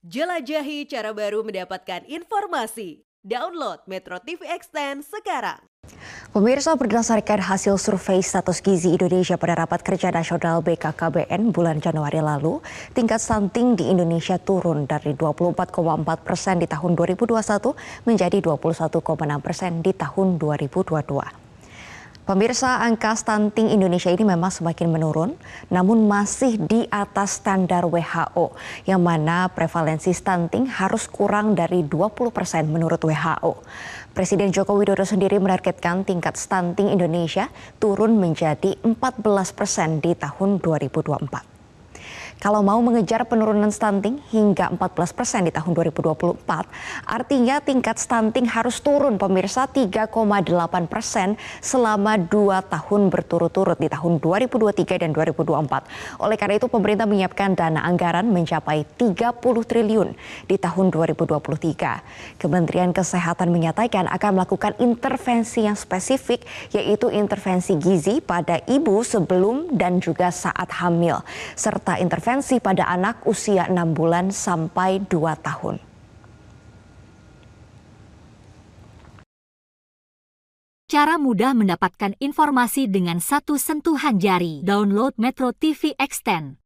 Jelajahi cara baru mendapatkan informasi. Download Metro TV Extend sekarang. Pemirsa berdasarkan hasil survei status gizi Indonesia pada rapat kerja nasional BKKBN bulan Januari lalu, tingkat stunting di Indonesia turun dari 24,4 persen di tahun 2021 menjadi 21,6 persen di tahun 2022. Pemirsa, angka stunting Indonesia ini memang semakin menurun, namun masih di atas standar WHO, yang mana prevalensi stunting harus kurang dari 20 persen menurut WHO. Presiden Joko Widodo sendiri menargetkan tingkat stunting Indonesia turun menjadi 14 persen di tahun 2024. Kalau mau mengejar penurunan stunting hingga 14 persen di tahun 2024, artinya tingkat stunting harus turun pemirsa 3,8 persen selama dua tahun berturut-turut di tahun 2023 dan 2024. Oleh karena itu pemerintah menyiapkan dana anggaran mencapai 30 triliun di tahun 2023. Kementerian Kesehatan menyatakan akan melakukan intervensi yang spesifik yaitu intervensi gizi pada ibu sebelum dan juga saat hamil serta intervensi intervensi pada anak usia 6 bulan sampai 2 tahun. Cara mudah mendapatkan informasi dengan satu sentuhan jari. Download Metro TV Extend.